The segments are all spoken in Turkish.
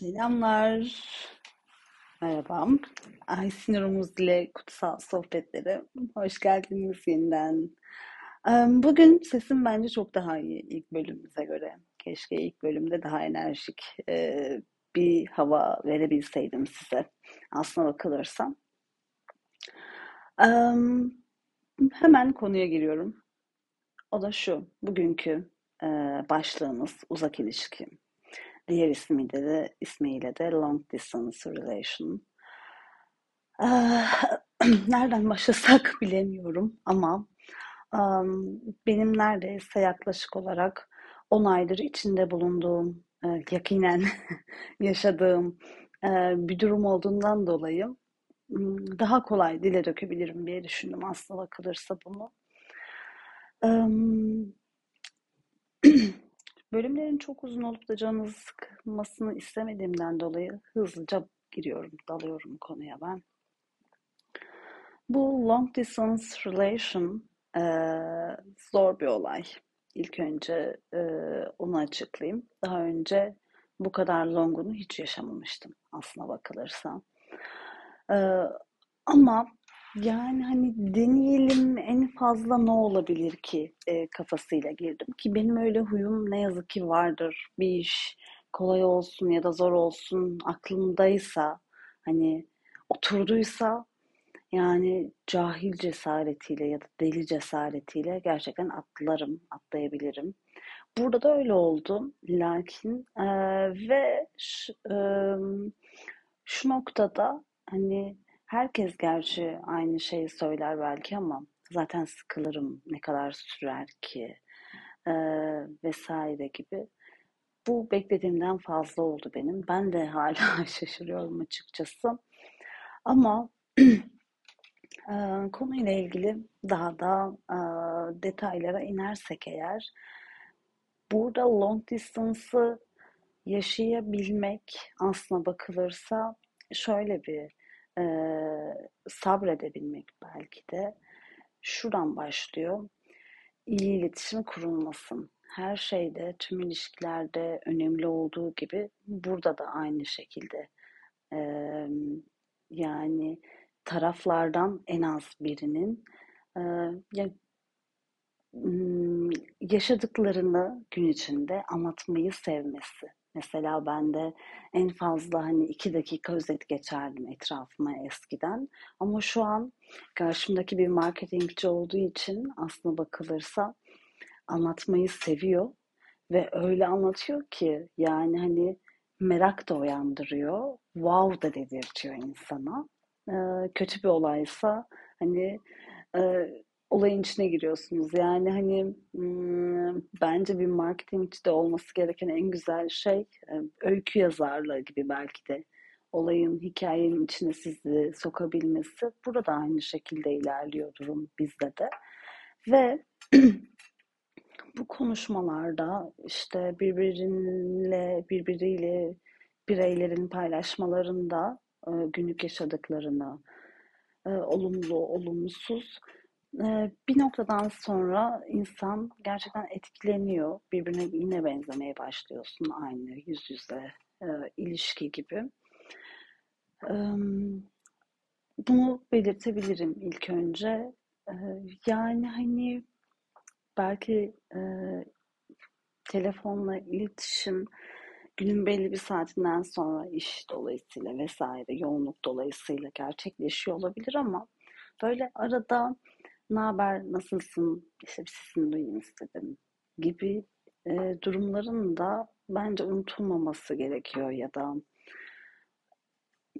Selamlar. Merhaba. Ay Sinirumuz ile kutsal sohbetlere hoş geldiniz yeniden. Bugün sesim bence çok daha iyi ilk bölümümüze göre. Keşke ilk bölümde daha enerjik bir hava verebilseydim size. Aslına bakılırsa. Hemen konuya giriyorum. O da şu. Bugünkü başlığımız uzak ilişki. Diğer ismiyle de, ismiyle de Long Distance Relation. Ah, nereden başlasak bilemiyorum ama um, benim neredeyse yaklaşık olarak 10 aydır içinde bulunduğum, e, yakinen yaşadığım e, bir durum olduğundan dolayı daha kolay dile dökebilirim diye düşündüm aslında bakılırsa bunu. Bölümlerin çok uzun olup da canınızı sıkmasını istemediğimden dolayı hızlıca giriyorum, dalıyorum konuya ben. Bu long distance relation e, zor bir olay. İlk önce e, onu açıklayayım. Daha önce bu kadar longunu hiç yaşamamıştım aslına bakılırsa. E, ama yani hani deneyelim en fazla ne olabilir ki e, kafasıyla girdim ki benim öyle huyum ne yazık ki vardır. Bir iş kolay olsun ya da zor olsun aklımdaysa hani oturduysa yani cahil cesaretiyle ya da deli cesaretiyle gerçekten atlarım, atlayabilirim. Burada da öyle oldu. Lakin e, ve şu, e, şu noktada hani Herkes gerçi aynı şeyi söyler belki ama zaten sıkılırım ne kadar sürer ki e, vesaire gibi. Bu beklediğimden fazla oldu benim. Ben de hala şaşırıyorum açıkçası. Ama e, konuyla ilgili daha da e, detaylara inersek eğer burada long distance'ı yaşayabilmek aslına bakılırsa şöyle bir e, sabredebilmek belki de şuradan başlıyor. İyi iletişim kurulmasın. Her şeyde, tüm ilişkilerde önemli olduğu gibi burada da aynı şekilde. E, yani taraflardan en az birinin e, ya, yaşadıklarını gün içinde anlatmayı sevmesi. Mesela ben de en fazla hani iki dakika özet geçerdim etrafıma eskiden. Ama şu an karşımdaki bir marketingçi olduğu için aslında bakılırsa anlatmayı seviyor. Ve öyle anlatıyor ki yani hani merak da uyandırıyor. Wow da dedirtiyor insana. Ee, kötü bir olaysa hani e, olayın içine giriyorsunuz. Yani hani bence bir marketingçide olması gereken en güzel şey öykü yazarlığı gibi belki de olayın, hikayenin içine sizi sokabilmesi. Burada aynı şekilde ilerliyor durum bizde de. Ve bu konuşmalarda işte birbiriyle, birbiriyle bireylerin paylaşmalarında günlük yaşadıklarını, olumlu, olumsuz bir noktadan sonra insan gerçekten etkileniyor. Birbirine yine benzemeye başlıyorsun aynı yüz yüze ilişki gibi. bunu belirtebilirim ilk önce. yani hani belki telefonla iletişim günün belli bir saatinden sonra iş dolayısıyla vesaire yoğunluk dolayısıyla gerçekleşiyor olabilir ama böyle arada ne haber, nasılsın, işte bir sesini duyayım istedim gibi e, durumların da bence unutulmaması gerekiyor ya da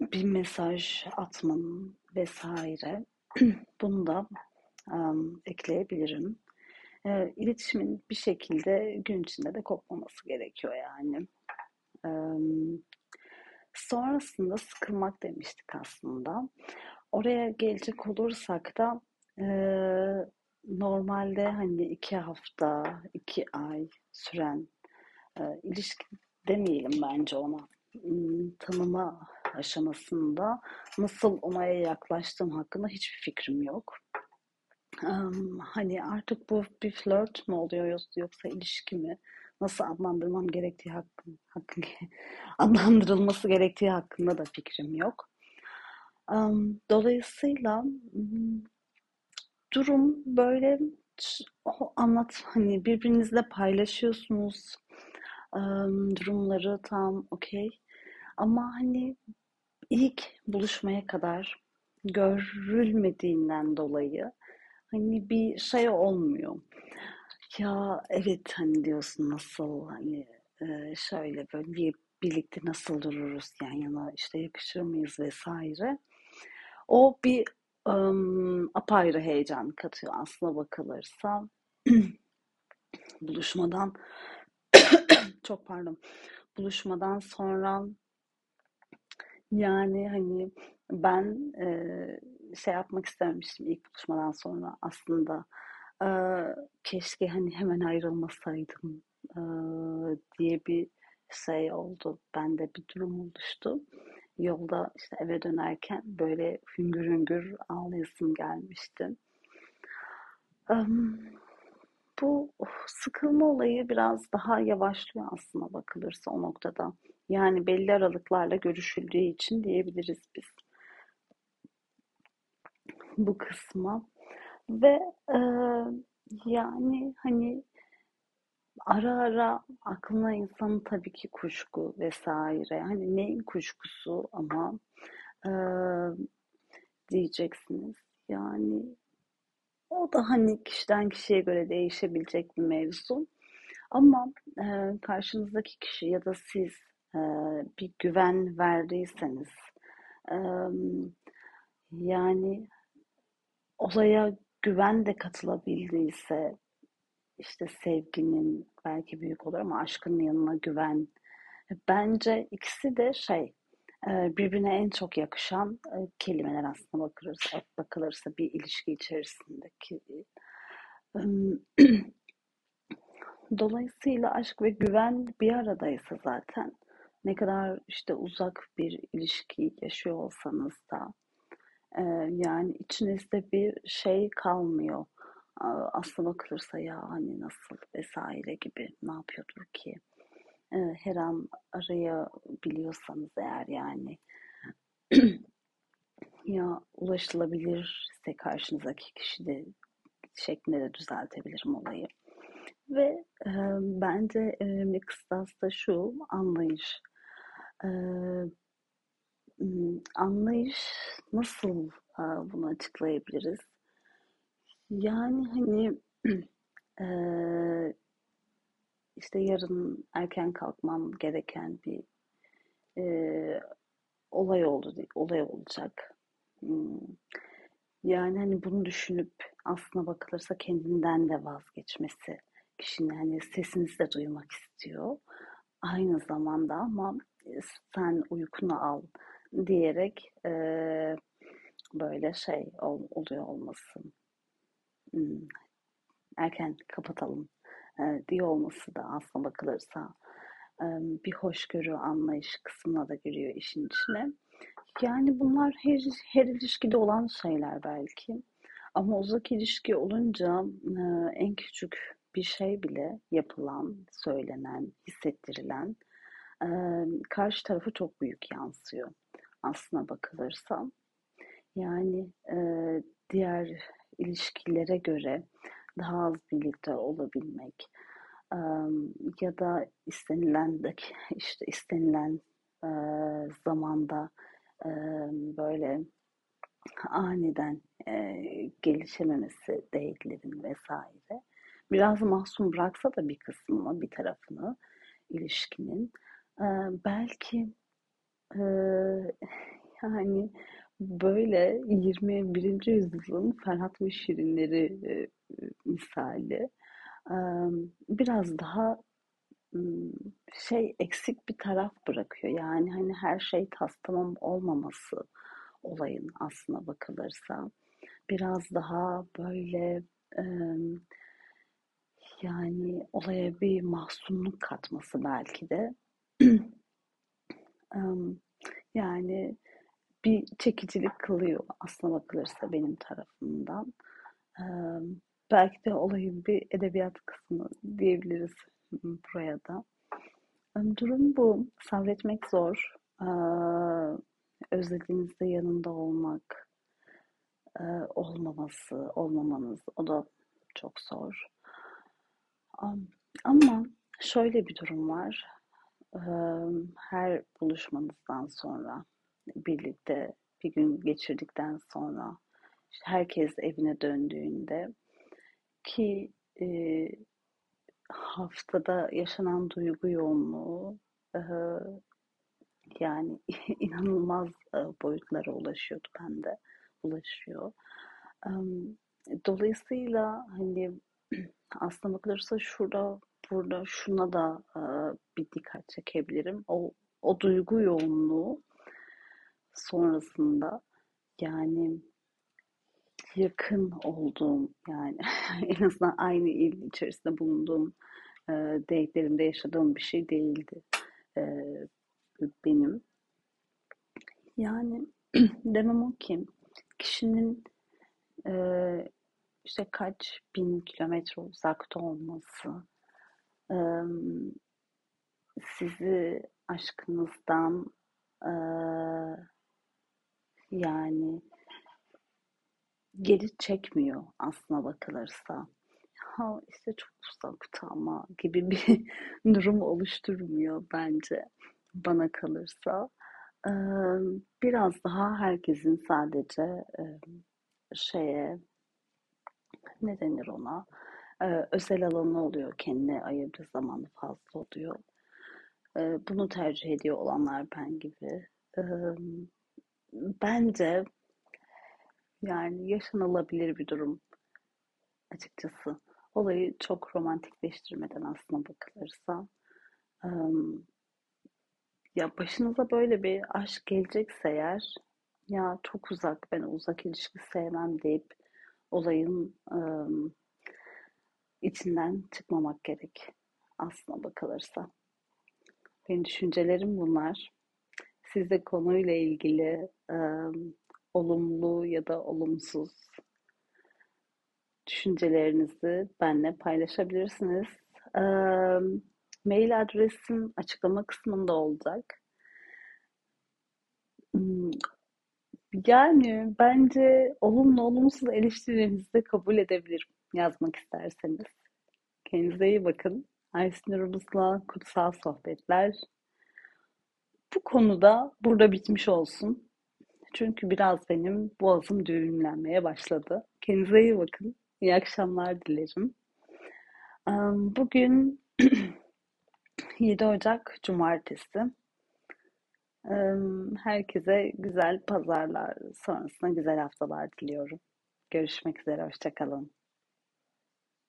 bir mesaj atmanın vesaire bunu da um, ekleyebilirim. E, iletişimin bir şekilde gün içinde de kopmaması gerekiyor yani. Um, sonrasında sıkılmak demiştik aslında. Oraya gelecek olursak da ee, normalde hani iki hafta, iki ay süren e, ilişki demeyelim bence ona. Hmm, tanıma aşamasında nasıl onaya yaklaştığım hakkında hiçbir fikrim yok. Um, hani artık bu bir flört mü oluyor yoksa ilişki mi? nasıl adlandırmam gerektiği hakkın, hakkın adlandırılması gerektiği hakkında da fikrim yok. Dolayısıyla hmm, durum böyle o anlat hani birbirinizle paylaşıyorsunuz um, durumları tam okey ama hani ilk buluşmaya kadar görülmediğinden dolayı hani bir şey olmuyor. Ya evet hani diyorsun nasıl hani e, şöyle böyle bir birlikte nasıl dururuz yan yana işte yakışır mıyız vesaire. O bir um, apayrı heyecan katıyor aslına bakılırsa. buluşmadan çok pardon buluşmadan sonra yani hani ben e, şey yapmak istememiştim ilk buluşmadan sonra aslında e, keşke hani hemen ayrılmasaydım e, diye bir şey oldu. Bende bir durum oluştu. Yolda işte eve dönerken böyle hüngür hüngür ağlayasım gelmişti. Bu sıkılma olayı biraz daha yavaşlıyor aslında bakılırsa o noktada. Yani belli aralıklarla görüşüldüğü için diyebiliriz biz bu kısma. Ve e, yani hani ara ara aklına insanın tabii ki kuşku vesaire. Hani neyin kuşkusu ama e, diyeceksiniz. Yani o da hani kişiden kişiye göre değişebilecek bir mevzu. Ama e, karşınızdaki kişi ya da siz e, bir güven verdiyseniz e, yani olaya güven de katılabildiyse işte sevginin belki büyük olur ama aşkın yanına güven. Bence ikisi de şey birbirine en çok yakışan kelimeler aslında bakılırsa, bakılırsa bir ilişki içerisindeki. Dolayısıyla aşk ve güven bir aradaysa zaten ne kadar işte uzak bir ilişki yaşıyor olsanız da yani içinizde bir şey kalmıyor. Aslına bakılırsa ya hani nasıl vesaire gibi ne yapıyordur ki? Her an arayabiliyorsanız eğer yani ya ulaşılabilirse karşınızdaki kişi de şeklinde de düzeltebilirim olayı. Ve e, bence önemli kıstas da şu anlayış. E, anlayış nasıl e, bunu açıklayabiliriz? Yani hani e, işte yarın erken kalkmam gereken bir e, olay oldu, olay olacak. Hmm. Yani hani bunu düşünüp aslına bakılırsa kendinden de vazgeçmesi kişinin hani sesinizi de duymak istiyor. Aynı zamanda ama sen uykunu al diyerek e, böyle şey ol, oluyor olmasın. Erken kapatalım diye olması da aslına bakılırsa bir hoşgörü anlayış kısmına da giriyor işin içine. Yani bunlar her, her ilişkide olan şeyler belki. Ama uzak ilişki olunca en küçük bir şey bile yapılan, söylenen, hissettirilen karşı tarafı çok büyük yansıyor. Aslına bakılırsa. Yani diğer ilişkilere göre daha az birlikte olabilmek ya da istenilen işte istenilen zamanda böyle aniden gelişememesi değillerin vesaire. Biraz mahzun bıraksa da bir kısmını, bir tarafını ilişkinin belki yani böyle 21. yüzyılın Ferhat ve Şirinleri e, misali biraz daha şey eksik bir taraf bırakıyor. Yani hani her şey tas tamam olmaması olayın aslına bakılırsa biraz daha böyle yani olaya bir mahzunluk katması belki de yani bir çekicilik kılıyor aslına bakılırsa benim tarafımdan. Belki de olayın bir edebiyat kısmı diyebiliriz buraya da. Durum bu. Sabretmek zor. Ee, özlediğinizde yanında olmak, e, olmaması, olmamanız o da çok zor. Ama şöyle bir durum var. Her buluşmanızdan sonra, birlikte bir gün geçirdikten sonra, işte herkes evine döndüğünde ki e, haftada yaşanan duygu yoğunluğu e, yani inanılmaz e, boyutlara ulaşıyordu bende, ulaşıyor. Dolayısıyla hani aslına bakılırsa şurada burada şuna da e, bir dikkat çekebilirim. O o duygu yoğunluğu sonrasında yani yakın olduğum yani en azından aynı il içerisinde bulunduğum e, denklerimde yaşadığım bir şey değildi e, benim. Yani demem o ki kişinin e, işte kaç bin kilometre uzakta olması e, sizi aşkınızdan e, yani geri çekmiyor aslına bakılırsa. Ha işte çok uzakta ama gibi bir durum oluşturmuyor bence bana kalırsa. Ee, biraz daha herkesin sadece e, şeye ne denir ona ee, özel alanı oluyor kendine ayırdığı zamanı fazla oluyor. Ee, bunu tercih ediyor olanlar ben gibi. Bence yani yaşanılabilir bir durum açıkçası. Olayı çok romantikleştirmeden aslına bakılırsa. Ya başınıza böyle bir aşk gelecekse eğer ya çok uzak ben uzak ilişki sevmem deyip olayın içinden çıkmamak gerek aslına bakılırsa. Benim düşüncelerim bunlar. Siz de konuyla ilgili ım, olumlu ya da olumsuz düşüncelerinizi benimle paylaşabilirsiniz. Ee, mail adresim açıklama kısmında olacak. Hmm, yani bence olumlu olumsuz eleştirilerinizi de kabul edebilirim yazmak isterseniz. Kendinize iyi bakın. Aysin Urumuz'la Kutsal Sohbetler. Bu konuda burada bitmiş olsun. Çünkü biraz benim boğazım düğümlenmeye başladı. Kendinize iyi bakın. İyi akşamlar dilerim. Bugün 7 Ocak Cumartesi. Herkese güzel pazarlar sonrasında güzel haftalar diliyorum. Görüşmek üzere, hoşçakalın.